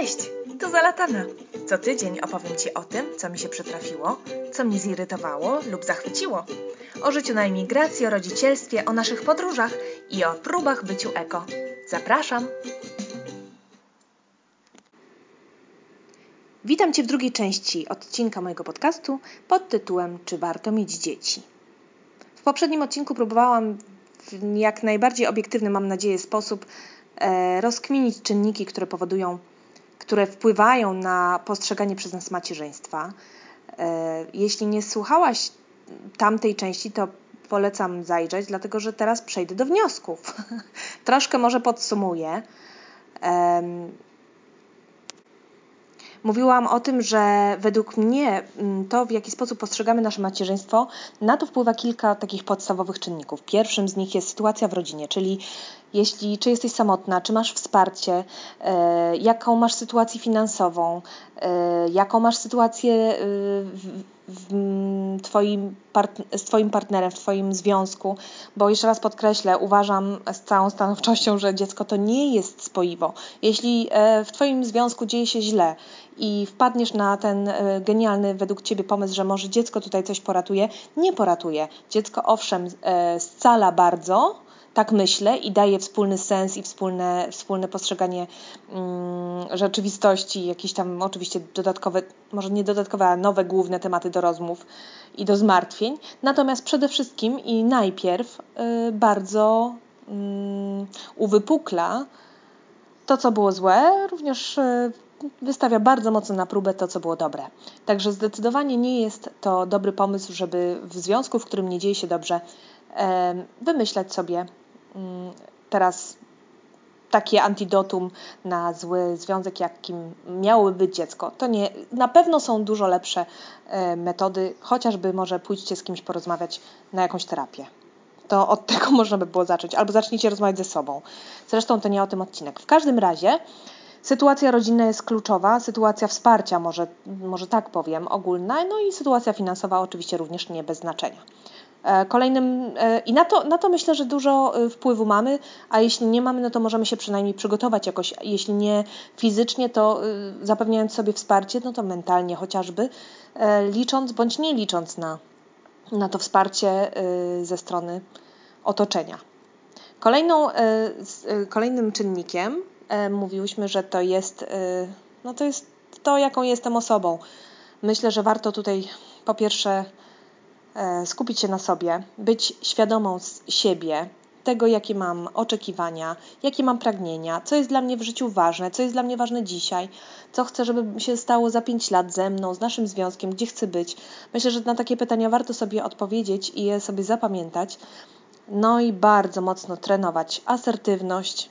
Cześć, tu Zalatana. Co tydzień opowiem Ci o tym, co mi się przytrafiło, co mnie zirytowało lub zachwyciło. O życiu na emigracji, o rodzicielstwie, o naszych podróżach i o próbach byciu eko. Zapraszam! Witam Cię w drugiej części odcinka mojego podcastu pod tytułem Czy warto mieć dzieci? W poprzednim odcinku próbowałam w jak najbardziej obiektywny, mam nadzieję, sposób e, rozkminić czynniki, które powodują, które wpływają na postrzeganie przez nas macierzyństwa. E, jeśli nie słuchałaś tamtej części, to polecam zajrzeć, dlatego że teraz przejdę do wniosków. Troszkę może podsumuję. Mówiłam o tym, że według mnie mm, to, w jaki sposób postrzegamy nasze macierzyństwo, na to wpływa kilka takich podstawowych czynników. Pierwszym z nich jest sytuacja w rodzinie, czyli jeśli, czy jesteś samotna, czy masz wsparcie, e, jaką masz sytuację finansową, e, jaką masz sytuację e, w, w twoim z Twoim partnerem, w Twoim związku, bo jeszcze raz podkreślę, uważam z całą stanowczością, że dziecko to nie jest spoiwo. Jeśli w Twoim związku dzieje się źle i wpadniesz na ten genialny według Ciebie pomysł, że może dziecko tutaj coś poratuje, nie poratuje. Dziecko owszem scala bardzo, tak myślę i daje wspólny sens i wspólne, wspólne postrzeganie mm, rzeczywistości, jakieś tam oczywiście dodatkowe, może nie dodatkowe, ale nowe główne tematy do rozmów i do zmartwień. Natomiast przede wszystkim i najpierw y, bardzo y, uwypukla to, co było złe, również y, wystawia bardzo mocno na próbę to, co było dobre. Także zdecydowanie nie jest to dobry pomysł, żeby w związku, w którym nie dzieje się dobrze, wymyślać sobie teraz takie antidotum na zły związek, jakim miałoby być dziecko. To nie, na pewno są dużo lepsze e, metody, chociażby może pójdźcie z kimś porozmawiać na jakąś terapię. To od tego można by było zacząć, albo zacznijcie rozmawiać ze sobą. Zresztą to nie o tym odcinek. W każdym razie sytuacja rodzinna jest kluczowa, sytuacja wsparcia, może, może tak powiem, ogólna, no i sytuacja finansowa oczywiście również nie bez znaczenia. E, kolejnym, e, i na to, na to myślę, że dużo e, wpływu mamy, a jeśli nie mamy, no to możemy się przynajmniej przygotować jakoś, jeśli nie fizycznie, to zapewniając sobie wsparcie, no to mentalnie chociażby, licząc bądź nie licząc na, na to wsparcie ze strony otoczenia. Kolejną, kolejnym czynnikiem mówiłyśmy, że to jest, no to jest to, jaką jestem osobą. Myślę, że warto tutaj po pierwsze skupić się na sobie, być świadomą z siebie, tego, jakie mam oczekiwania, jakie mam pragnienia, co jest dla mnie w życiu ważne, co jest dla mnie ważne dzisiaj, co chcę, żeby się stało za pięć lat ze mną, z naszym związkiem, gdzie chcę być. Myślę, że na takie pytania warto sobie odpowiedzieć i je sobie zapamiętać. No i bardzo mocno trenować asertywność,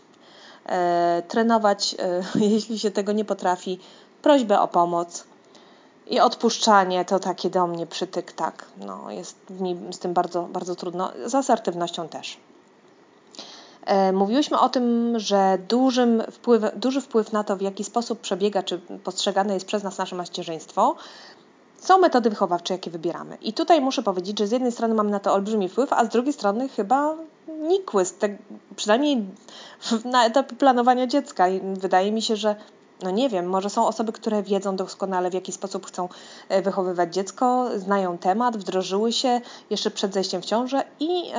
e, trenować, e, jeśli się tego nie potrafi, prośbę o pomoc i odpuszczanie to takie do mnie przytyk, tak. No, jest mi z tym bardzo, bardzo trudno. Z asertywnością też. E, mówiłyśmy o tym, że dużym wpływ, duży wpływ na to, w jaki sposób przebiega, czy postrzegane jest przez nas nasze macierzyństwo, są metody wychowawcze, jakie wybieramy. I tutaj muszę powiedzieć, że z jednej strony mamy na to olbrzymi wpływ, a z drugiej strony chyba nikły, przynajmniej na etapie planowania dziecka. I wydaje mi się, że no nie wiem, może są osoby, które wiedzą doskonale, w jaki sposób chcą e, wychowywać dziecko, znają temat, wdrożyły się jeszcze przed zejściem w ciążę i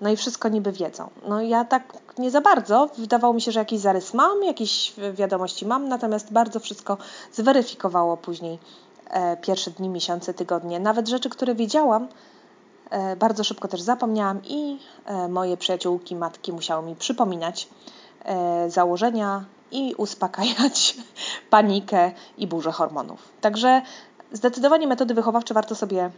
no i wszystko niby wiedzą. No ja tak nie za bardzo. Wydawało mi się, że jakiś zarys mam, jakieś wiadomości mam, natomiast bardzo wszystko zweryfikowało później e, pierwsze dni, miesiące, tygodnie. Nawet rzeczy, które wiedziałam, e, bardzo szybko też zapomniałam i moje przyjaciółki, matki musiały mi przypominać założenia, i uspokajać panikę i burzę hormonów. Także zdecydowanie metody wychowawcze warto sobie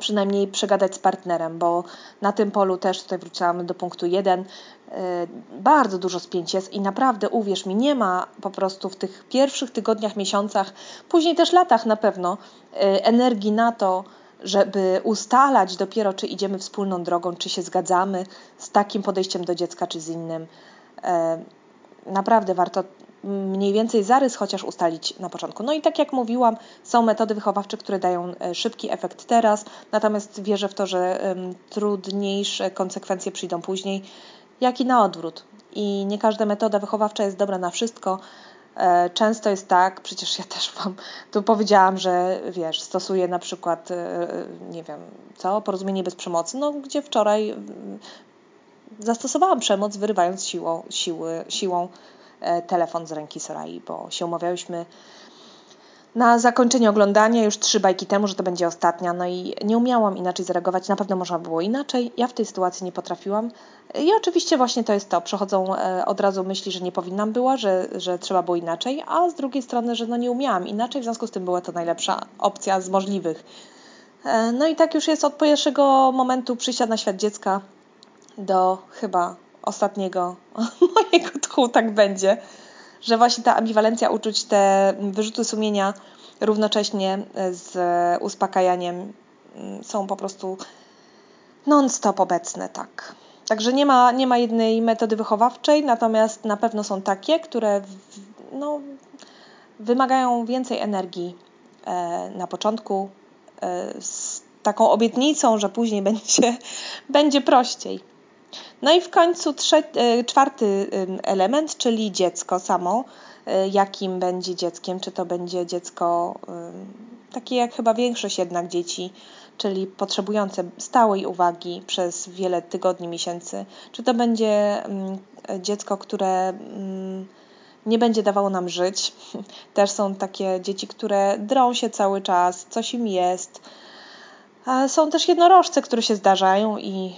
przynajmniej przegadać z partnerem, bo na tym polu też tutaj wróciłam do punktu jeden. E, bardzo dużo spięć jest i naprawdę uwierz mi, nie ma po prostu w tych pierwszych tygodniach, miesiącach, później też latach na pewno e, energii na to, żeby ustalać dopiero, czy idziemy wspólną drogą, czy się zgadzamy z takim podejściem do dziecka, czy z innym. Naprawdę warto mniej więcej zarys chociaż ustalić na początku. No i tak jak mówiłam, są metody wychowawcze, które dają e, szybki efekt teraz, natomiast wierzę w to, że trudniejsze konsekwencje przyjdą później jak i na odwrót. I nie każda metoda wychowawcza jest dobra na wszystko. E, często jest tak, przecież ja też Wam tu powiedziałam, że wiesz, stosuję na przykład, e, nie wiem, co, porozumienie bez przemocy, no gdzie wczoraj zastosowałam przemoc, wyrywając siłą, siły, siłą e, telefon z ręki Sorai, bo się umawiałyśmy na zakończenie oglądania już trzy bajki temu, że to będzie ostatnia, no i nie umiałam inaczej zareagować. Na pewno można było inaczej. Ja w tej sytuacji nie potrafiłam. I oczywiście właśnie to jest to. Przechodzą e, od razu myśli, że nie powinnam była, że, że trzeba było inaczej, a z drugiej strony, że no nie umiałam inaczej, w związku z tym była to najlepsza opcja z możliwych. E, no i tak już jest od pierwszego momentu przyjścia na świat dziecka do chyba ostatniego mojego tchu, tak będzie że właśnie ta ambiwalencja uczuć, te wyrzuty sumienia równocześnie z uspokajaniem mm, są po prostu non-stop obecne, tak. Także nie ma, nie ma jednej metody wychowawczej, natomiast na pewno są takie, które no, wymagają więcej energii e, na początku, e, z taką obietnicą, że później będzie, będzie prościej. No i w końcu e, czwarty element, czyli dziecko samo. E, jakim będzie dzieckiem? Czy to będzie dziecko takie jak chyba większość jednak dzieci, czyli potrzebujące stałej uwagi przez wiele tygodni, miesięcy? Czy to będzie dziecko, które nie będzie dawało nam żyć? Też są takie dzieci, które drą się cały czas, coś im jest. Są też jednorożce, które się zdarzają i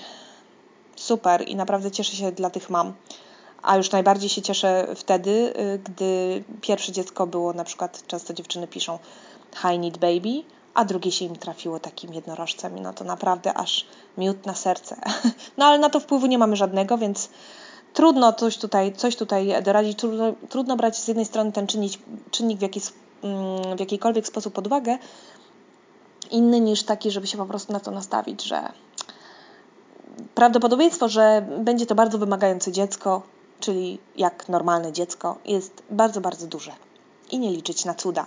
super i naprawdę cieszę się dla tych mam. A już najbardziej się cieszę wtedy, y, gdy pierwsze dziecko było, na przykład często dziewczyny piszą high need baby, a drugie się im trafiło takim jednorożcem. No to naprawdę aż miód na serce. No ale na to wpływu nie mamy żadnego, więc trudno coś tutaj, coś tutaj doradzić. Trudno, trudno brać z jednej strony ten czynnik, czynnik w, jakiś, mm, w jakikolwiek sposób pod uwagę, inny niż taki, żeby się po prostu na to nastawić, że prawdopodobieństwo, że będzie to bardzo wymagające dziecko, czyli jak normalne dziecko, jest bardzo, bardzo duże. I nie liczyć na cuda.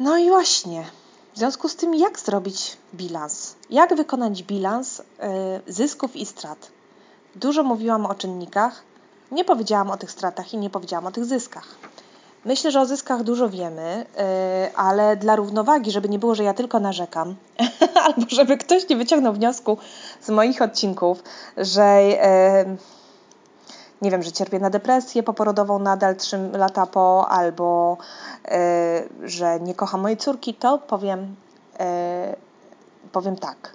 No i właśnie, w związku z tym, jak zrobić bilans? Jak wykonać bilans yy, zysków i strat? Dużo mówiłam o czynnikach, nie powiedziałam o tych stratach i nie powiedziałam o tych zyskach. Myślę, że o zyskach dużo wiemy, y, ale dla równowagi, żeby nie było, że ja tylko narzekam, albo żeby ktoś nie wyciągnął wniosku z moich odcinków, że y, nie wiem, że cierpię na depresję poporodową nadal 3 lata po, albo y, że nie kocham mojej córki, to powiem, powiem tak.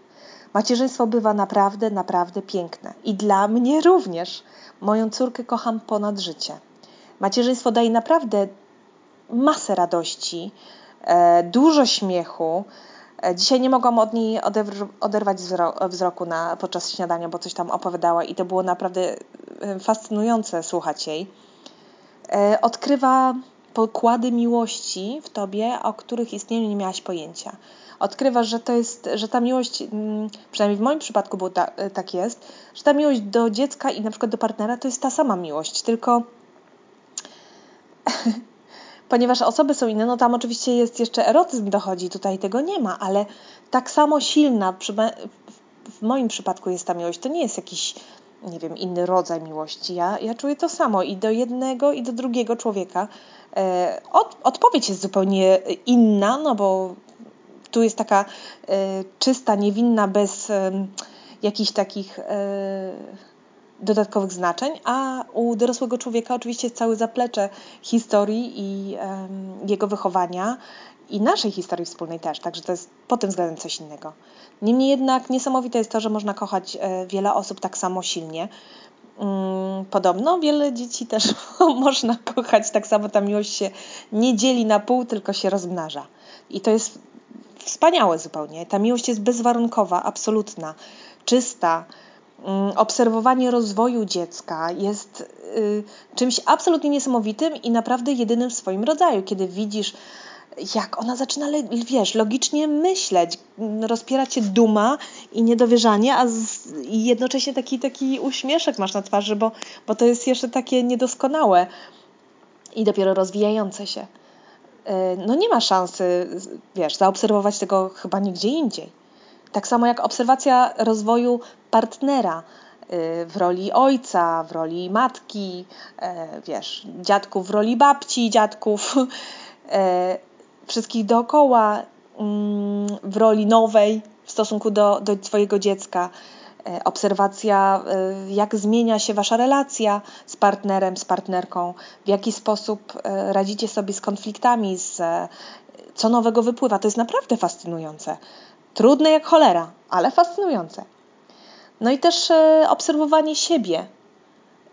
Macierzyństwo bywa naprawdę, naprawdę piękne. I dla mnie również. Moją córkę kocham ponad życie. Macierzyństwo daje naprawdę masę radości, e, dużo śmiechu. E, dzisiaj nie mogłam od niej oderwać wzroku na, podczas śniadania, bo coś tam opowiadała i to było naprawdę e, fascynujące słuchać jej. Odkrywa pokłady miłości w tobie, o których istnieniu nie miałaś pojęcia. Odkrywasz, że to jest, że ta miłość, mm, przynajmniej w moim przypadku było ta, tak jest, że ta miłość do dziecka i na przykład do partnera to jest ta sama miłość, tylko ponieważ osoby są inne, no tam oczywiście jest jeszcze erotyzm dochodzi, tutaj tego nie ma, ale tak samo silna, w moim przypadku jest ta miłość, to nie jest jakiś, nie wiem, inny rodzaj miłości. Ja, ja czuję to samo i do jednego, i do drugiego człowieka. E, od, odpowiedź jest zupełnie inna, no bo tu jest taka e, czysta, niewinna, bez jakichś takich e, dodatkowych znaczeń, a u dorosłego człowieka oczywiście jest całe zaplecze historii i um, jego wychowania i naszej historii wspólnej też, także to jest pod tym względem coś innego. Niemniej jednak niesamowite jest to, że można kochać e, wiele osób tak samo silnie. Mm, podobno wiele dzieci też można kochać tak samo, ta miłość się nie dzieli na pół, tylko się rozmnaża. I to jest wspaniałe zupełnie. Ta miłość jest bezwarunkowa, absolutna, czysta, obserwowanie rozwoju dziecka jest y, czymś absolutnie niesamowitym i naprawdę jedynym w swoim rodzaju, kiedy widzisz, jak ona zaczyna, wiesz, logicznie myśleć, rozpiera cię duma i niedowierzanie, a z, i jednocześnie taki, taki uśmieszek masz na twarzy, bo, bo to jest jeszcze takie niedoskonałe i dopiero rozwijające się. Y, no nie ma szansy, wiesz, zaobserwować tego chyba nigdzie indziej. Tak samo jak obserwacja rozwoju partnera y, w roli ojca, w roli matki, e, wiesz, dziadków w roli babci, dziadków, e, wszystkich dookoła mm, w roli nowej w stosunku do, do Twojego dziecka. E, obserwacja, jak zmienia się Wasza relacja z partnerem, z partnerką, w jaki sposób radzicie sobie z konfliktami, z, co nowego wypływa. To jest naprawdę fascynujące. Trudne jak cholera, ale fascynujące. No i też e, obserwowanie siebie.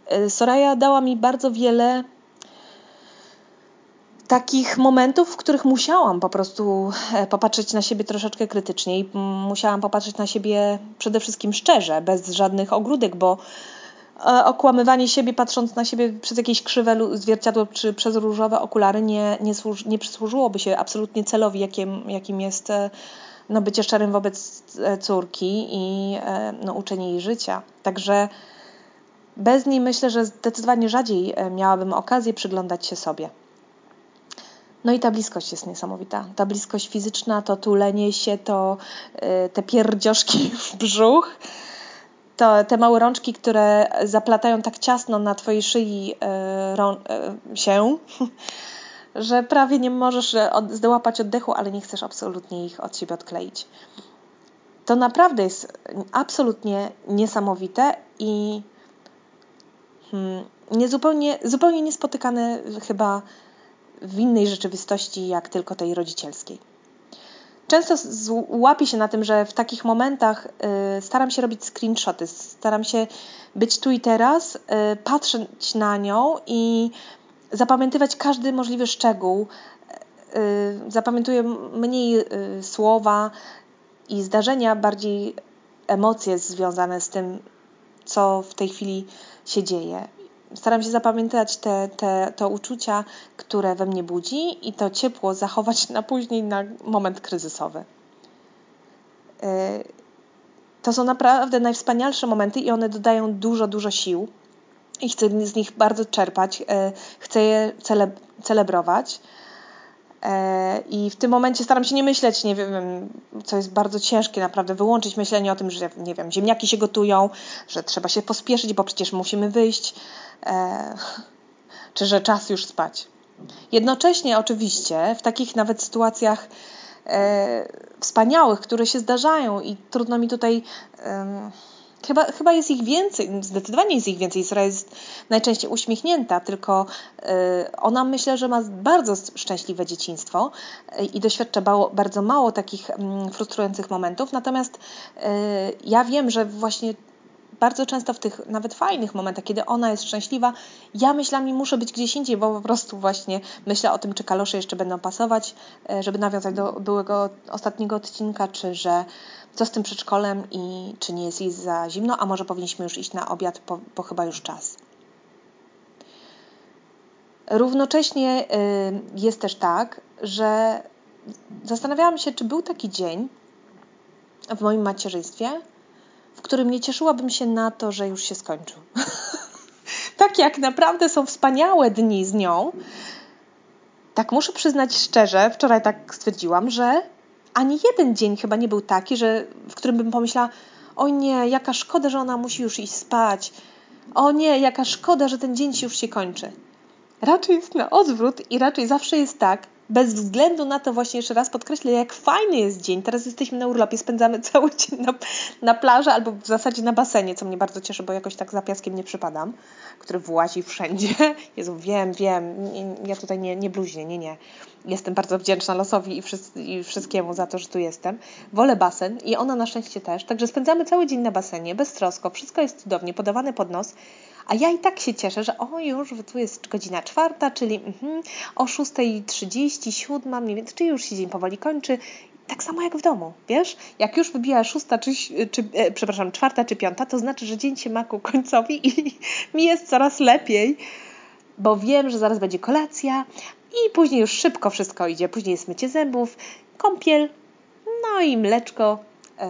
E, Soraya dała mi bardzo wiele takich momentów, w których musiałam po prostu e, popatrzeć na siebie troszeczkę krytycznie i musiałam popatrzeć na siebie przede wszystkim szczerze, bez żadnych ogródek, bo okłamywanie siebie, patrząc na siebie przez jakieś krzywe zwierciadło czy przez różowe okulary nie, nie, służ, nie przysłużyłoby się absolutnie celowi, jakim, jakim jest no, bycie szczerym wobec e, córki i e, no, uczenie jej życia. Także bez niej myślę, że zdecydowanie rzadziej e, miałabym okazję przyglądać się sobie. No i ta bliskość jest niesamowita. Ta bliskość fizyczna, to tulenie się, to te pierdzioszki w brzuch, to te małe rączki, które zaplatają tak ciasno na twojej szyi się, że prawie nie możesz zdołapać oddechu, ale nie chcesz absolutnie ich od siebie odkleić. To naprawdę jest absolutnie niesamowite i hmm, zupełnie, zupełnie niespotykane chyba w innej rzeczywistości, jak tylko tej rodzicielskiej. Często łapię się na tym, że w takich momentach y, staram się robić screenshoty, staram się być tu i teraz, y, patrzeć na nią i zapamiętywać każdy możliwy szczegół. Y, zapamiętuję mniej y, słowa i zdarzenia, bardziej emocje związane z tym, co w tej chwili się dzieje. Staram się zapamiętać te, te, te uczucia, które we mnie budzi i to ciepło zachować na później, na moment kryzysowy. To są naprawdę najwspanialsze momenty i one dodają dużo, dużo sił i chcę z nich bardzo czerpać, e, chcę je cele, celebrować. E, I w tym momencie staram się nie myśleć, nie wiem, co jest bardzo ciężkie, naprawdę wyłączyć myślenie o tym, że nie wiem, ziemniaki się gotują, że trzeba się pospieszyć, bo przecież musimy wyjść, e, czy że czas już spać. Jednocześnie, oczywiście, w takich nawet sytuacjach wspaniałych, które się zdarzają, i trudno mi tutaj Chyba, chyba jest ich więcej, zdecydowanie jest ich więcej. Sora jest najczęściej uśmiechnięta, tylko y, ona myślę, że ma bardzo szczęśliwe dzieciństwo y, i doświadcza bardzo mało takich mm, frustrujących momentów. Natomiast y, ja wiem, że właśnie bardzo często w tych nawet fajnych momentach, kiedy ona jest szczęśliwa, ja myślami muszę być gdzieś indziej, bo po prostu właśnie myślę o tym, czy kalosze jeszcze będą pasować, żeby nawiązać do byłego ostatniego odcinka, czy że co z tym przedszkolem i czy nie jest jej za zimno, a może powinniśmy już iść na obiad, bo, bo chyba już czas. Równocześnie y, jest też tak, że zastanawiałam się, czy był taki dzień w moim macierzyństwie, w którym nie cieszyłabym się na to, że już się skończył. tak jak naprawdę są wspaniałe dni z nią, tak muszę przyznać szczerze, wczoraj tak stwierdziłam, że ani jeden dzień chyba nie był taki, że, w którym bym pomyślała, o nie, jaka szkoda, że ona musi już iść spać. O nie, jaka szkoda, że ten dzień się już się kończy. Raczej jest na odwrót i raczej zawsze jest tak, bez względu na to właśnie jeszcze raz podkreślę, jak fajny jest dzień. Teraz jesteśmy na urlopie, spędzamy cały dzień na, na plaży albo w zasadzie na basenie, co mnie bardzo cieszy, bo jakoś tak za piaskiem nie przypadam, który włazi wszędzie. Jezu, wiem, wiem, ja tutaj nie, nie bluźnię, nie, nie. Jestem bardzo wdzięczna losowi i, i wszystkiemu za to, że tu jestem. Wolę basen i ona na szczęście też. Także spędzamy cały dzień na basenie, bez trosko, wszystko jest cudownie, podawane pod nos. A ja i tak się cieszę, że o już, tu jest godzina czwarta, czyli mm, o 6.30, siódma mniej więcej, czyli już się dzień powoli kończy. Tak samo jak w domu, wiesz? Jak już wybija szósta, czy, czy e, przepraszam, czwarta czy piąta, to znaczy, że dzień się ma ku końcowi i mi jest coraz lepiej, bo wiem, że zaraz będzie kolacja i później już szybko wszystko idzie. Później jest mycie zębów, kąpiel, no i mleczko, yy,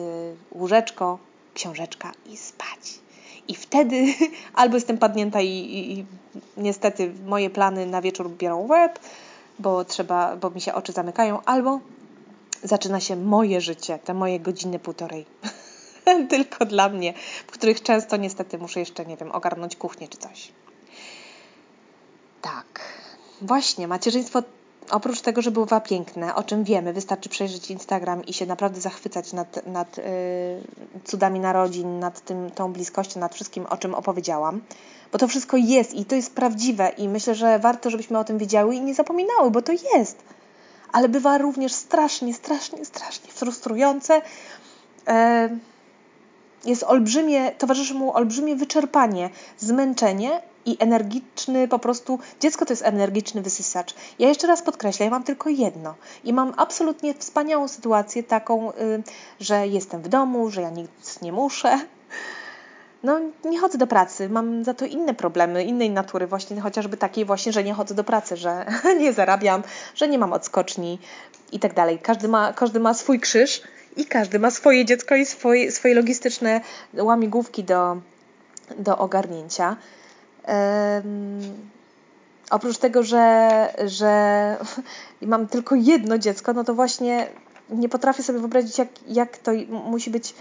yy, łóżeczko, książeczka i spać. I wtedy albo jestem padnięta i, i, i niestety moje plany na wieczór biorą łeb, bo trzeba, bo mi się oczy zamykają, albo zaczyna się moje życie, te moje godziny półtorej. Tylko dla mnie, w których często niestety muszę jeszcze, nie wiem, ogarnąć kuchnię czy coś. Tak. Właśnie, macierzyństwo oprócz tego, że bywa piękne, o czym wiemy, wystarczy przejrzeć Instagram i się naprawdę zachwycać nad, nad yy, cudami narodzin, nad tym, tą bliskością, nad wszystkim, o czym opowiedziałam, bo to wszystko jest i to jest prawdziwe i myślę, że warto, żebyśmy o tym wiedziały i nie zapominały, bo to jest. Ale bywa również strasznie, strasznie, strasznie frustrujące. Yy, jest olbrzymie, towarzyszy mu olbrzymie wyczerpanie, zmęczenie i energiczny po prostu, dziecko to jest energiczny wysysacz. Ja jeszcze raz podkreślę, ja mam tylko jedno i mam absolutnie wspaniałą sytuację taką, y, że jestem w domu, że ja nic nie muszę. No, nie chodzę do pracy, mam za to inne problemy, innej natury, właśnie chociażby takiej właśnie, że nie chodzę do pracy, że nie zarabiam, że nie mam odskoczni i tak dalej. Każdy ma, każdy ma swój krzyż i każdy ma swoje dziecko i swoje, swoje logistyczne łamigłówki do, do ogarnięcia. Um, oprócz tego, że, że mam tylko jedno dziecko, no to właśnie nie potrafię sobie wyobrazić, jak, jak to musi być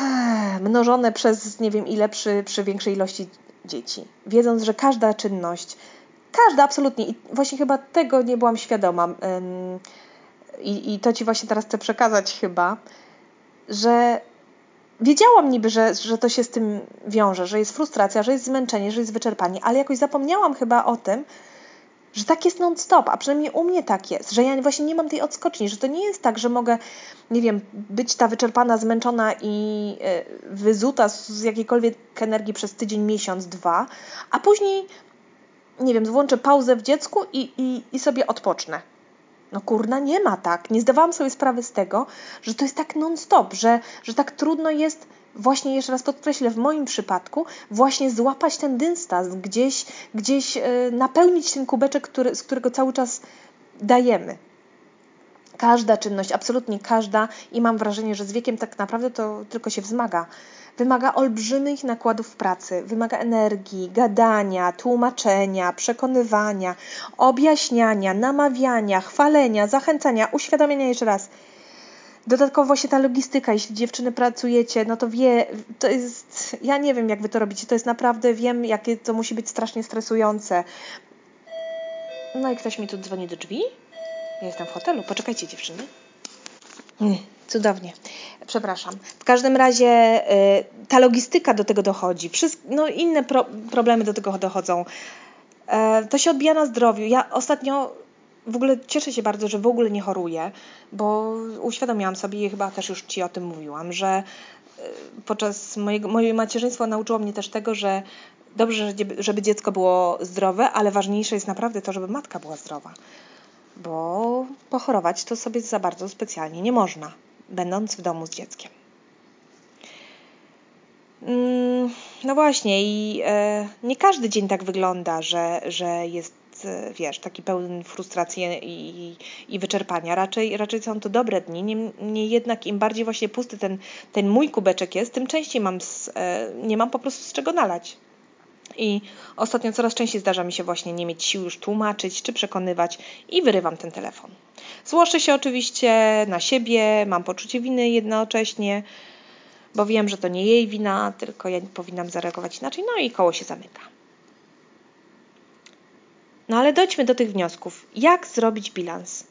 mnożone przez nie wiem ile przy, przy większej ilości dzieci. Wiedząc, że każda czynność, każda absolutnie, i właśnie chyba tego nie byłam świadoma, um, i, i to Ci właśnie teraz chcę przekazać chyba, że wiedziałam niby, że, że to się z tym wiąże, że jest frustracja, że jest zmęczenie, że jest wyczerpanie, ale jakoś zapomniałam chyba o tym, że tak jest non-stop, a przynajmniej u mnie tak jest, że ja właśnie nie mam tej odskoczni, że to nie jest tak, że mogę, nie wiem, być ta wyczerpana, zmęczona i e, wyzuta z jakiejkolwiek energii przez tydzień, miesiąc, dwa, a później, nie wiem, włączę pauzę w dziecku i, i, i sobie odpocznę. No kurna, nie ma tak. Nie zdawałam sobie sprawy z tego, że to jest tak non-stop, że, że tak trudno jest właśnie, jeszcze raz podkreślę, w moim przypadku, właśnie złapać ten dystans, gdzieś, gdzieś yy, napełnić ten kubeczek, który, z którego cały czas dajemy. Każda czynność, absolutnie każda i mam wrażenie, że z wiekiem tak naprawdę to tylko się wzmaga wymaga olbrzymich nakładów pracy, wymaga energii, gadania, tłumaczenia, przekonywania, objaśniania, namawiania, chwalenia, zachęcania, uświadamiania jeszcze raz. Dodatkowo właśnie ta logistyka, jeśli dziewczyny pracujecie, no to wie, to jest, ja nie wiem jak wy to robicie, to jest naprawdę, wiem jakie to musi być strasznie stresujące. No i ktoś mi tu dzwoni do drzwi. Ja jestem w hotelu. Poczekajcie dziewczyny. Mm. Cudownie. Przepraszam. W każdym razie y, ta logistyka do tego dochodzi. No, inne pro, problemy do tego dochodzą. E, to się odbija na zdrowiu. Ja ostatnio w ogóle cieszę się bardzo, że w ogóle nie choruję, bo uświadomiłam sobie i chyba też już Ci o tym mówiłam, że y, podczas mojego, moje macierzyństwo nauczyło mnie też tego, że dobrze, żeby dziecko było zdrowe, ale ważniejsze jest naprawdę to, żeby matka była zdrowa. Bo pochorować to sobie za bardzo specjalnie nie można będąc w domu z dzieckiem. Mm, no właśnie, i e, nie każdy dzień tak wygląda, że, że jest, e, wiesz, taki pełen frustracji i, i wyczerpania. Raczej, raczej są to dobre dni. Niemniej jednak im bardziej właśnie pusty ten, ten mój kubeczek jest, tym częściej mam z, e, nie mam po prostu z czego nalać. I ostatnio coraz częściej zdarza mi się właśnie nie mieć sił już tłumaczyć czy przekonywać i wyrywam ten telefon. Złoszę się oczywiście na siebie, mam poczucie winy jednocześnie, bo wiem, że to nie jej wina, tylko ja powinnam zareagować inaczej, no i koło się zamyka. No ale dojdźmy do tych wniosków. Jak zrobić bilans?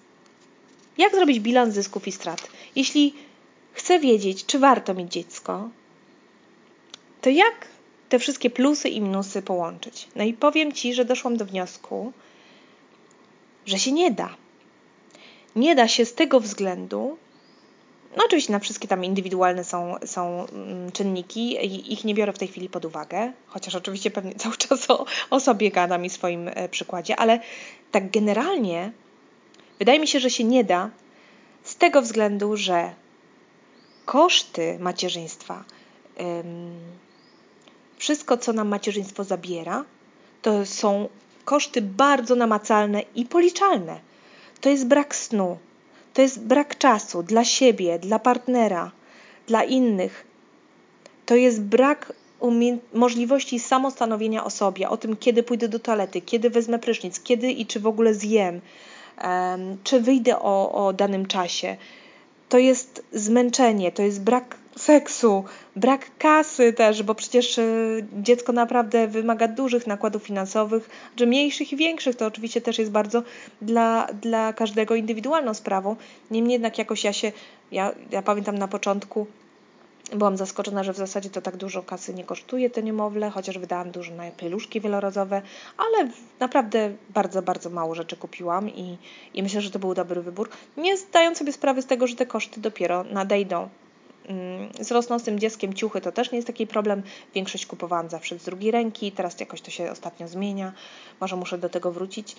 Jak zrobić bilans zysków i strat? Jeśli chcę wiedzieć, czy warto mieć dziecko, to jak te wszystkie plusy i minusy połączyć? No i powiem Ci, że doszłam do wniosku, że się nie da. Nie da się z tego względu, no oczywiście na wszystkie tam indywidualne są, są mm, czynniki ich nie biorę w tej chwili pod uwagę, chociaż oczywiście pewnie cały czas o, o sobie gadam i swoim e, przykładzie, ale tak generalnie wydaje mi się, że się nie da z tego względu, że koszty macierzyństwa, wszystko co nam macierzyństwo zabiera, to są koszty bardzo namacalne i policzalne to jest brak snu, to jest brak czasu dla siebie, dla partnera, dla innych. To jest brak możliwości samostanowienia o sobie, o tym, kiedy pójdę do toalety, kiedy wezmę prysznic, kiedy i czy w ogóle zjem. czy wyjdę o, o danym czasie. To jest zmęczenie, to jest brak seksu, brak kasy też, bo przecież y, dziecko naprawdę wymaga dużych nakładów finansowych, że mniejszych i większych to oczywiście też jest bardzo dla, dla każdego indywidualną sprawą. Niemniej jednak jakoś ja się, ja, ja pamiętam na początku, Byłam zaskoczona, że w zasadzie to tak dużo kasy nie kosztuje to niemowlę, chociaż wydałam dużo na pieluszki wielorazowe, ale naprawdę bardzo, bardzo mało rzeczy kupiłam i, i myślę, że to był dobry wybór. Nie zdając sobie sprawy z tego, że te koszty dopiero nadejdą. Mm, z rosnącym dzieckiem ciuchy to też nie jest taki problem. Większość kupowałam zawsze z drugiej ręki, teraz jakoś to się ostatnio zmienia. Może muszę do tego wrócić.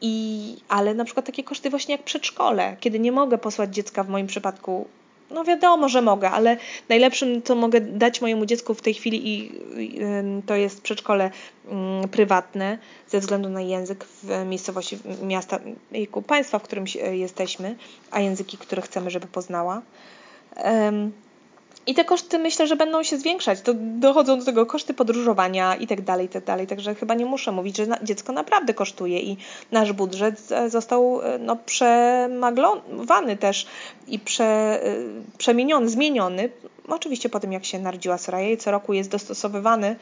I, ale na przykład takie koszty właśnie jak przedszkole, kiedy nie mogę posłać dziecka w moim przypadku no wiadomo, że mogę, ale najlepszym, co mogę dać mojemu dziecku w tej chwili i, to jest przedszkole mm, prywatne ze względu na język w miejscowości miasta, państwa, w którym jesteśmy, a języki, które chcemy, żeby poznała. I te koszty myślę, że będą się zwiększać. To dochodzą do tego koszty podróżowania i tak dalej, tak dalej. Także chyba nie muszę mówić, że dziecko naprawdę kosztuje i nasz budżet został e, no, przemaglowany też i prze, e, przemieniony, zmieniony. Oczywiście po tym, jak się narodziła Soraya i co roku jest dostosowywany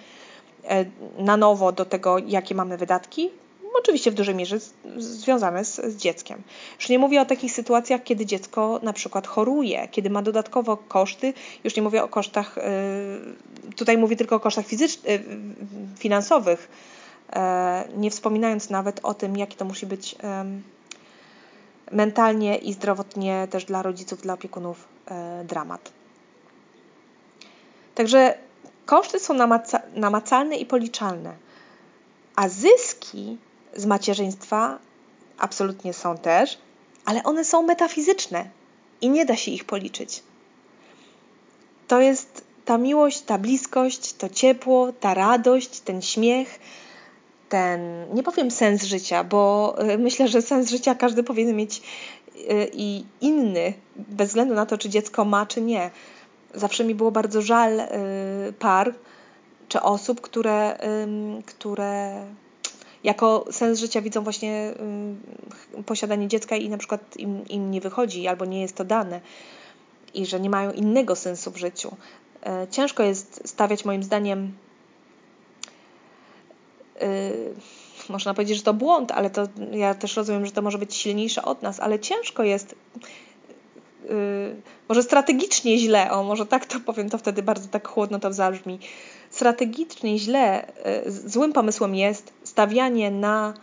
e, na nowo do tego, jakie mamy wydatki, oczywiście w dużej mierze związane z, z, dzieckiem. Już nie mówię o takich sytuacjach, kiedy dziecko na przykład choruje, kiedy ma dodatkowo koszty, już nie mówię o kosztach, y, tutaj mówię tylko o kosztach fizycznych, finansowych, e, nie wspominając nawet o tym, jaki to musi być mentalnie i zdrowotnie też dla rodziców, dla opiekunów e, dramat. Także koszty są namacalne i policzalne, a zyski z macierzyństwa absolutnie są też, ale one są metafizyczne i nie da się ich policzyć. To jest ta miłość, ta bliskość, to ciepło, ta radość, ten śmiech, ten, nie powiem sens życia, bo y, myślę, że sens życia każdy powinien mieć y, i inny, bez względu na to, czy dziecko ma, czy nie. Zawsze mi było bardzo żal y, par czy osób, które, które jako sens życia widzą właśnie posiadanie dziecka i na przykład im, im nie wychodzi albo nie jest to dane i że nie mają innego sensu w życiu. E, ciężko jest stawiać moim zdaniem yy, można powiedzieć, że to błąd, ale to ja też rozumiem, że to może być silniejsze od nas, ale ciężko jest yy, może strategicznie źle, o może tak to powiem, to wtedy bardzo tak chłodno to zabrzmi. Strategicznie źle, yy, złym pomysłem jest stawianie na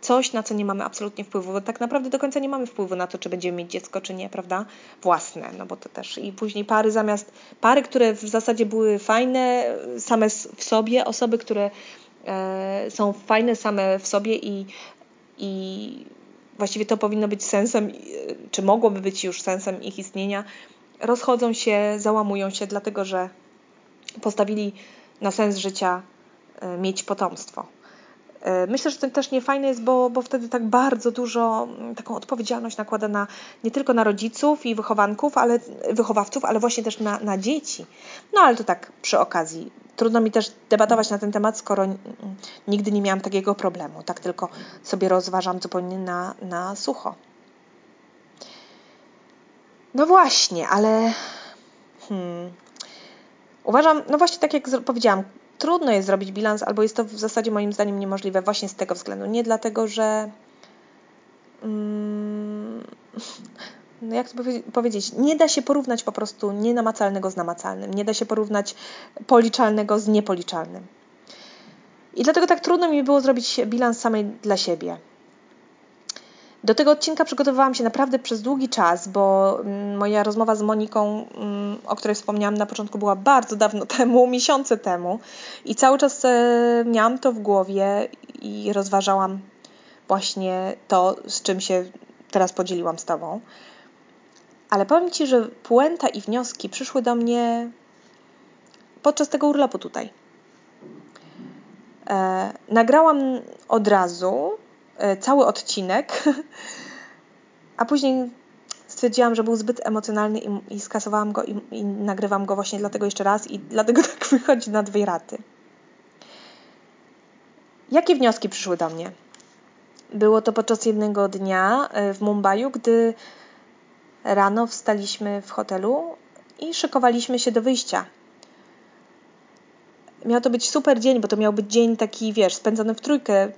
coś, na co nie mamy absolutnie wpływu, bo tak naprawdę do końca nie mamy wpływu na to, czy będziemy mieć dziecko, czy nie, prawda? Własne, no bo to też i później pary zamiast, pary, które w zasadzie były fajne same w sobie, osoby, które e, są fajne same w sobie i, i właściwie to powinno być sensem, czy mogłoby być już sensem ich istnienia, rozchodzą się, załamują się, dlatego że postawili na sens życia e, mieć potomstwo. E, myślę, że to też nie fajne jest, bo, bo wtedy tak bardzo dużo mm, taką odpowiedzialność nakłada na, nie tylko na rodziców i wychowanków, ale wychowawców, ale właśnie też na, na dzieci. No ale to tak przy okazji. Trudno mi też debatować na ten temat, skoro nigdy nie miałam takiego problemu. Tak tylko sobie rozważam zupełnie na, na sucho. No właśnie, ale hmm, uważam, no właśnie tak jak powiedziałam, trudno jest zrobić bilans, albo jest to w zasadzie moim zdaniem niemożliwe właśnie z tego względu. Nie dlatego, że. Mm, no jak to powiedzieć, nie da się porównać po prostu nienamacalnego z namacalnym, nie da się porównać policzalnego z niepoliczalnym. I dlatego tak trudno mi było zrobić bilans samej dla siebie. Do tego odcinka przygotowywałam się naprawdę przez długi czas, bo mm, moja rozmowa z Moniką, mm, o której wspomniałam na początku, była bardzo dawno temu, miesiące temu, i cały czas e, miałam to w głowie i rozważałam właśnie to, z czym się teraz podzieliłam z Tobą. Ale powiem Ci, że puenta i wnioski przyszły do mnie podczas tego urlopu tutaj. E, nagrałam od razu cały odcinek, a później stwierdziłam, że był zbyt emocjonalny i, i skasowałam go i, i, nagrywam go właśnie dlatego jeszcze raz i dlatego tak wychodzi na dwie raty. Jakie wnioski przyszły do mnie? Było to podczas jednego dnia w Mumbai, gdy rano wstaliśmy w hotelu i szykowaliśmy się do wyjścia. Miał to być super dzień, bo to miał być dzień taki, wiesz, spędzony w trójkę,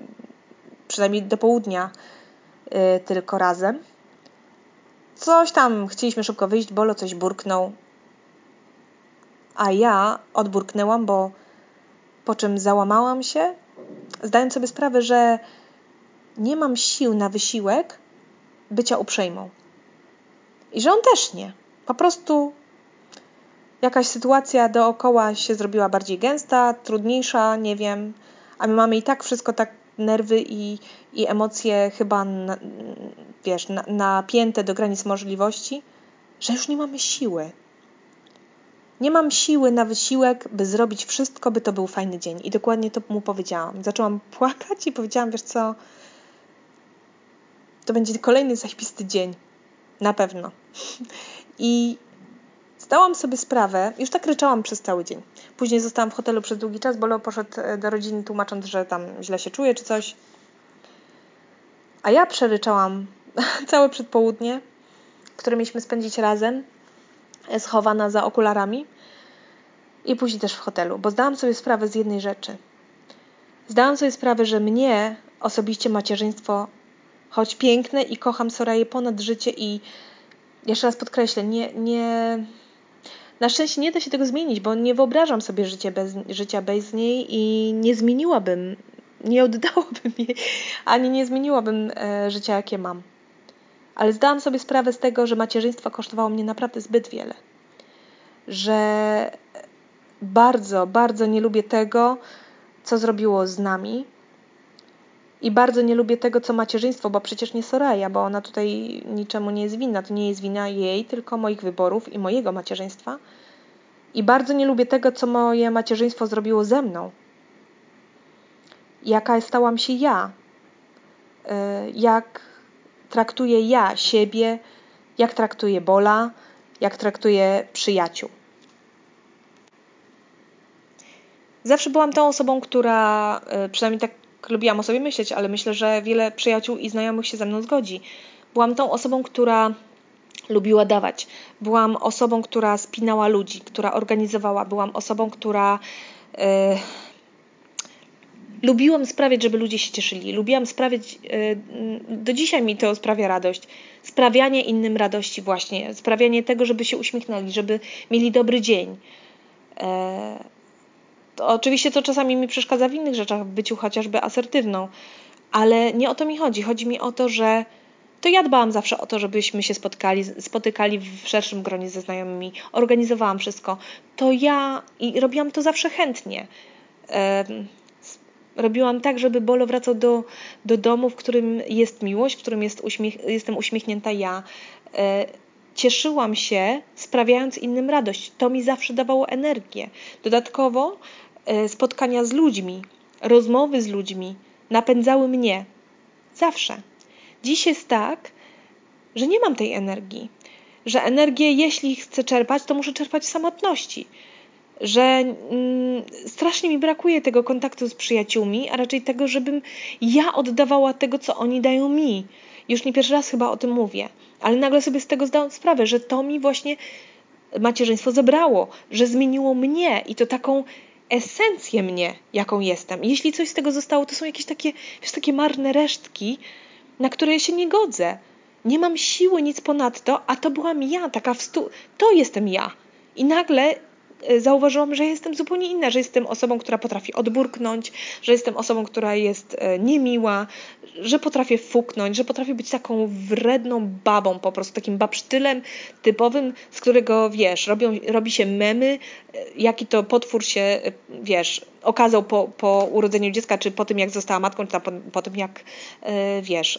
przynajmniej do południa yy, tylko razem. Coś tam chcieliśmy szybko wyjść, Bolo coś burknął. A ja odburknęłam, bo po czym załamałam się, zdając sobie sprawę, że nie mam sił na wysiłek bycia uprzejmą. I że on też nie. Po prostu jakaś sytuacja dookoła się zrobiła bardziej gęsta, trudniejsza, nie wiem, a my mamy i tak wszystko tak nerwy i, i emocje chyba, na, wiesz, na, napięte do granic możliwości, że już nie mamy siły. Nie mam siły na wysiłek, by zrobić wszystko, by to był fajny dzień. I dokładnie to mu powiedziałam. Zaczęłam płakać i powiedziałam, wiesz co, to będzie kolejny zaśpisty dzień. Na pewno. I zdałam sobie sprawę, już tak ryczałam przez cały dzień. Później zostałam w hotelu przez długi czas, bo Leo poszedł e, do rodziny tłumacząc, że tam źle się czuje czy coś. A ja przeryczałam całe przedpołudnie, które mieliśmy spędzić razem, e, schowana za okularami i później też w hotelu, bo zdałam sobie sprawę z jednej rzeczy. Zdałam sobie sprawę, że mnie osobiście macierzyństwo, choć piękne i kocham Soraję ponad życie i jeszcze raz podkreślę, nie, nie, na szczęście nie da się tego zmienić, bo nie wyobrażam sobie życia bez, życia bez niej i nie zmieniłabym, nie oddałabym jej, ani nie zmieniłabym e, życia, jakie mam. Ale zdałam sobie sprawę z tego, że macierzyństwo kosztowało mnie naprawdę zbyt wiele. Że bardzo, bardzo nie lubię tego, co zrobiło z nami, i bardzo nie lubię tego, co macierzyństwo, bo przecież nie Soraya, bo ona tutaj niczemu nie jest winna. To nie jest wina jej, tylko moich wyborów i mojego macierzyństwa. I bardzo nie lubię tego, co moje macierzyństwo zrobiło ze mną. Jaka stałam się ja. Y, jak traktuję ja siebie, jak traktuję Bola, jak traktuję przyjaciół. Zawsze byłam tą osobą, która, y, przynajmniej tak lubiłam o sobie myśleć, ale myślę, że wiele przyjaciół i znajomych się ze mną zgodzi. Byłam tą osobą, która lubiła dawać. Byłam osobą, która spinała ludzi, która organizowała. Byłam osobą, która. Yy, lubiłam sprawiać, żeby ludzie się cieszyli. Lubiłam sprawiać, yy, do dzisiaj mi to sprawia radość. Sprawianie innym radości, właśnie. Sprawianie tego, żeby się uśmiechnęli, żeby mieli dobry dzień. Oczywiście to czasami mi przeszkadza w innych rzeczach, w byciu chociażby asertywną, ale nie o to mi chodzi. Chodzi mi o to, że to ja dbałam zawsze o to, żebyśmy się spotkali, spotykali w szerszym gronie ze znajomymi, organizowałam wszystko. To ja i robiłam to zawsze chętnie. robiłam tak, żeby Bolo wracał do, do domu, w którym jest miłość, w którym jest uśmiech, jestem uśmiechnięta ja. E, cieszyłam się, sprawiając innym radość. To mi zawsze dawało energię. Dodatkowo spotkania z ludźmi, rozmowy z ludźmi napędzały mnie. Zawsze. Dziś jest tak, że nie mam tej energii. Że energię, jeśli chcę czerpać, to muszę czerpać w samotności. Że mm, strasznie mi brakuje tego kontaktu z przyjaciółmi, a raczej tego, żebym ja oddawała tego, co oni dają mi. Już nie pierwszy raz chyba o tym mówię, ale nagle sobie z tego zdałam sprawę, że to mi właśnie macierzyństwo zebrało, że zmieniło mnie i to taką esencję mnie, jaką jestem. Jeśli coś z tego zostało, to są jakieś takie, wiesz, takie marne resztki, na które ja się nie godzę. Nie mam siły nic ponadto, a to byłam ja, taka w stu... To jestem ja. I nagle zauważyłam, że jestem zupełnie inna, że jestem osobą, która potrafi odburknąć, że jestem osobą, która jest y, niemiła, że potrafię fuknąć, że potrafię być taką wredną babą, po prostu takim babsztylem typowym, z którego, wiesz, robią, robi się memy, y, jaki to potwór się, wiesz, okazał po, po urodzeniu dziecka, czy po tym, jak została matką, czy po, po tym, jak, wiesz,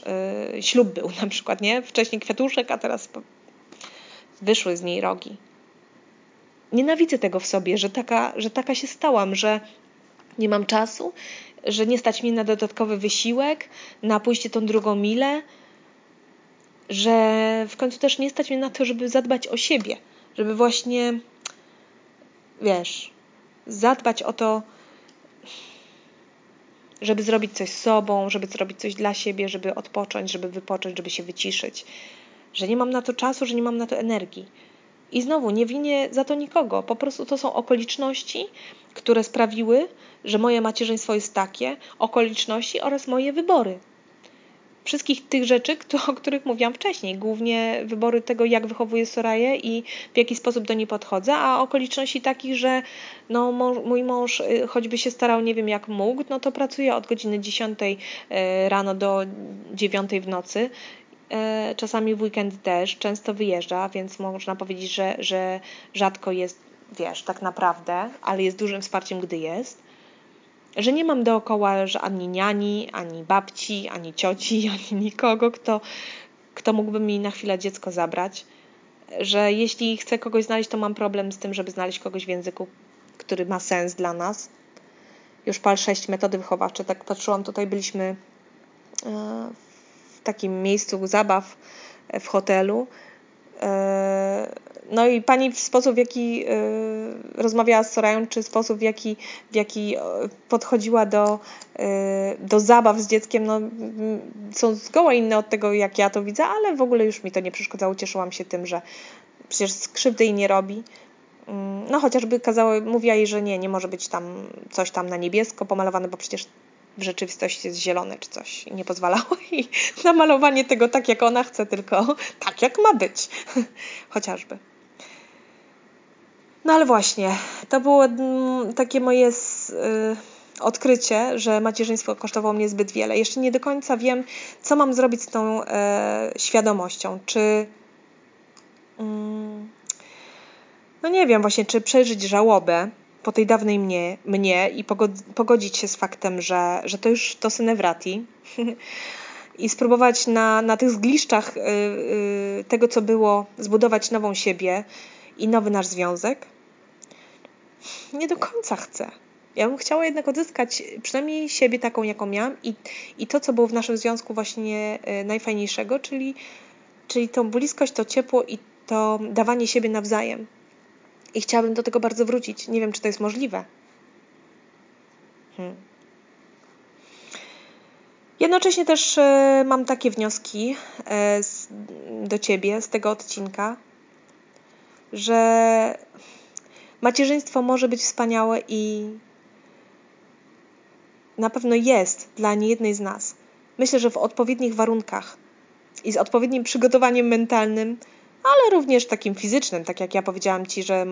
ślub był na przykład, nie? Wcześniej kwiatuszek, a teraz wyszły z niej rogi nienawidzę tego w sobie, że taka, że taka się stałam, że nie mam czasu, że nie stać mi na dodatkowy wysiłek, na pójście tą drugą milę, że w końcu też nie stać mnie na to, żeby zadbać o siebie, żeby właśnie, wiesz, zadbać o to, żeby zrobić coś z sobą, żeby zrobić coś dla siebie, żeby odpocząć, żeby wypocząć, żeby się wyciszyć. Że nie mam na to czasu, że nie mam na to energii. I znowu nie winię za to nikogo. Po prostu to są okoliczności, które sprawiły, że moje macierzyństwo jest takie, okoliczności oraz moje wybory wszystkich tych rzeczy, o których mówiłam wcześniej. Głównie wybory tego, jak wychowuję Soraję i w jaki sposób do niej podchodzę, a okoliczności takich, że no, mój mąż y, choćby się starał nie wiem jak mógł, no to pracuje od godziny 10 y, rano do 9 w nocy. Y, czasami w weekend też, często wyjeżdża, więc można powiedzieć, że, że rzadko jest, wiesz, tak naprawdę, ale jest dużym wsparciem, gdy jest że nie mam dookoła że ani niani, ani babci, ani cioci, ani nikogo, kto, kto mógłby mi na chwilę dziecko zabrać. Że jeśli chcę kogoś znaleźć, to mam problem z tym, żeby znaleźć kogoś w języku, który ma sens dla nas. Już pal 6 metody wychowawcze, tak patrzyłam, tutaj byliśmy e, takim miejscu zabaw e, w hotelu e, no i pani w sposób, w jaki y, rozmawiała z Sorają, czy sposób, w jaki, w jaki podchodziła do, do zabaw z dzieckiem, no, są zgoła inne od tego, jak ja to widzę, ale w ogóle już mi to nie przeszkadzało. Cieszyłam się tym, że przecież skrzywdy jej nie robi. Mm, no chociażby kazała, mówiła jej, że nie, nie może być tam coś tam na niebiesko pomalowane, bo przecież w rzeczywistości jest zielone czy coś. I nie pozwalało jej na malowanie tego tak, jak ona chce, tylko tak, jak ma być. Chociażby. No ale właśnie, to było mm, takie moje y, odkrycie, że macierzyństwo kosztowało mnie zbyt wiele. Jeszcze nie do końca wiem, co mam zrobić z tą e, świadomością. Czy. Mm, no nie wiem, właśnie, czy przeżyć żałobę po tej dawnej mnie, mnie i pogodzić się z faktem, że, że to już to synevrati i spróbować na, na tych zgliszczach y, y, tego, co było, zbudować nową siebie i nowy nasz związek nie do końca chcę. Ja bym chciała jednak odzyskać przynajmniej siebie taką, jaką miałam i, i to, co było w naszym związku właśnie e, najfajniejszego, czyli, czyli tą bliskość, to ciepło i to dawanie siebie nawzajem. I chciałabym do tego bardzo wrócić. Nie wiem, czy to jest możliwe. Hmm. Jednocześnie też e, mam takie wnioski e, do Ciebie z tego odcinka, że Macierzyństwo może być wspaniałe i na pewno jest dla niejednej z nas. Myślę, że w odpowiednich warunkach i z odpowiednim przygotowaniem mentalnym, ale również takim fizycznym, tak jak ja powiedziałam Ci, że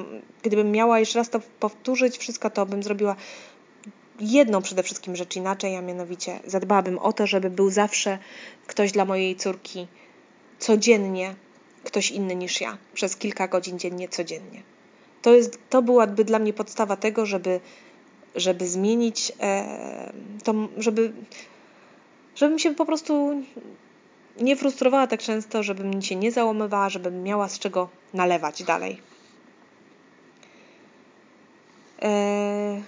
gdybym miała jeszcze raz to powtórzyć wszystko, to bym zrobiła jedną przede wszystkim rzecz inaczej, a mianowicie zadbałabym o to, żeby był zawsze ktoś dla mojej córki codziennie, ktoś inny niż ja, przez kilka godzin dziennie, codziennie. To, jest, to byłaby dla mnie podstawa tego, żeby, żeby zmienić, e, to, żeby, żebym się po prostu nie frustrowała tak często, żebym się nie załamywała, żebym miała z czego nalewać dalej. E,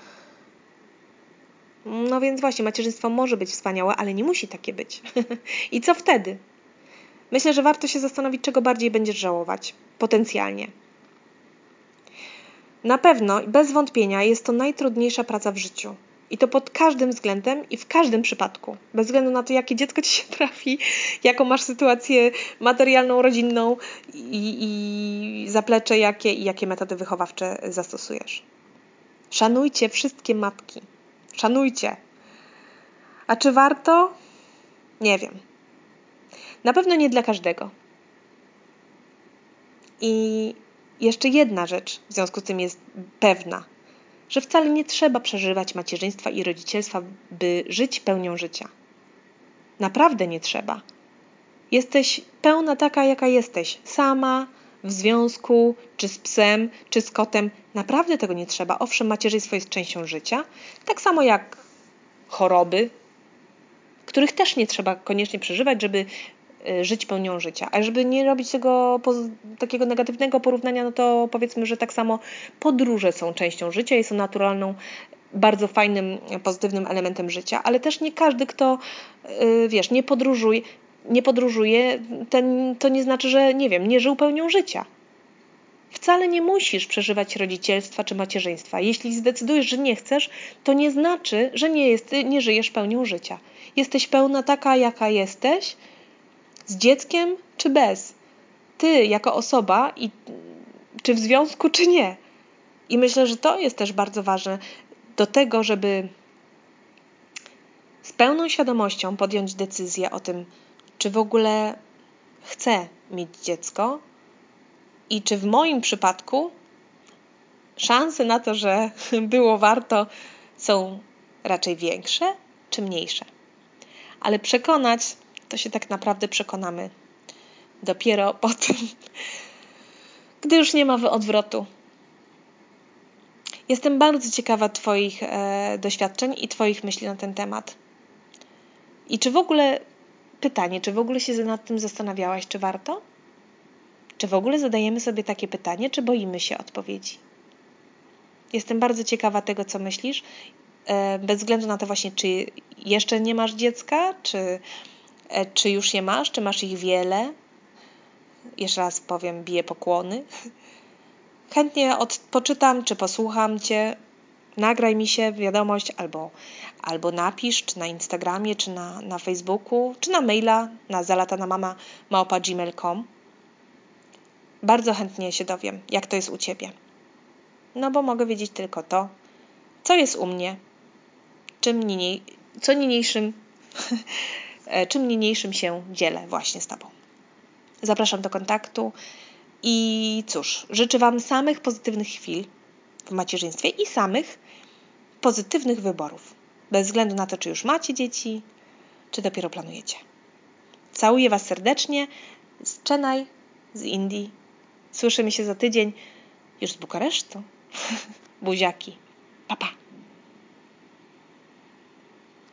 no więc właśnie, macierzyństwo może być wspaniałe, ale nie musi takie być. I co wtedy? Myślę, że warto się zastanowić, czego bardziej będziesz żałować potencjalnie. Na pewno bez wątpienia jest to najtrudniejsza praca w życiu. I to pod każdym względem i w każdym przypadku. Bez względu na to, jakie dziecko ci się trafi, jaką masz sytuację materialną, rodzinną i, i zaplecze jakie i jakie metody wychowawcze zastosujesz. Szanujcie wszystkie matki. Szanujcie. A czy warto? Nie wiem. Na pewno nie dla każdego. I jeszcze jedna rzecz w związku z tym jest pewna, że wcale nie trzeba przeżywać macierzyństwa i rodzicielstwa, by żyć pełnią życia. Naprawdę nie trzeba. Jesteś pełna taka, jaka jesteś, sama, w związku, czy z psem, czy z kotem. Naprawdę tego nie trzeba. Owszem, macierzyństwo jest częścią życia, tak samo jak choroby, których też nie trzeba koniecznie przeżywać, żeby żyć pełnią życia. A żeby nie robić tego takiego negatywnego porównania, no to powiedzmy, że tak samo podróże są częścią życia i są naturalną, bardzo fajnym, pozytywnym elementem życia, ale też nie każdy, kto y, wiesz, nie podróżuje, nie podróżuje, ten, to nie znaczy, że nie wiem, nie żył pełnią życia. Wcale nie musisz przeżywać rodzicielstwa czy macierzyństwa. Jeśli zdecydujesz, że nie chcesz, to nie znaczy, że nie, jest, nie żyjesz pełnią życia. Jesteś pełna taka, jaka jesteś, z dzieckiem czy bez. Ty jako osoba, i, czy w związku, czy nie. I myślę, że to jest też bardzo ważne do tego, żeby z pełną świadomością podjąć decyzję o tym, czy w ogóle chcę mieć dziecko i czy w moim przypadku szanse na to, że było warto, są raczej większe czy mniejsze. Ale przekonać, to się tak naprawdę przekonamy dopiero potem, gdy już nie ma odwrotu. Jestem bardzo ciekawa Twoich e, doświadczeń i Twoich myśli na ten temat. I czy w ogóle, pytanie, czy w ogóle się nad tym zastanawiałaś, czy warto? Czy w ogóle zadajemy sobie takie pytanie, czy boimy się odpowiedzi? Jestem bardzo ciekawa tego, co myślisz, e, bez względu na to właśnie, czy jeszcze nie masz dziecka, czy, czy już je masz, czy masz ich wiele. Jeszcze raz powiem, biję pokłony. Chętnie odpoczytam, czy posłucham Cię. Nagraj mi się wiadomość albo, albo napisz, czy na Instagramie, czy na, na Facebooku, czy na maila na zalatanamama.gmail.com bardzo chętnie się dowiem, jak to jest u Ciebie. No bo mogę wiedzieć tylko to, co jest u mnie, czym niniej, co niniejszym, czym niniejszym się dzielę właśnie z Tobą. Zapraszam do kontaktu i cóż, życzę Wam samych pozytywnych chwil w macierzyństwie i samych pozytywnych wyborów, bez względu na to, czy już macie dzieci, czy dopiero planujecie. Całuję Was serdecznie z Chennai, z Indii Słyszymy się za tydzień już z Bukaresztu. Buziaki. Pa, pa.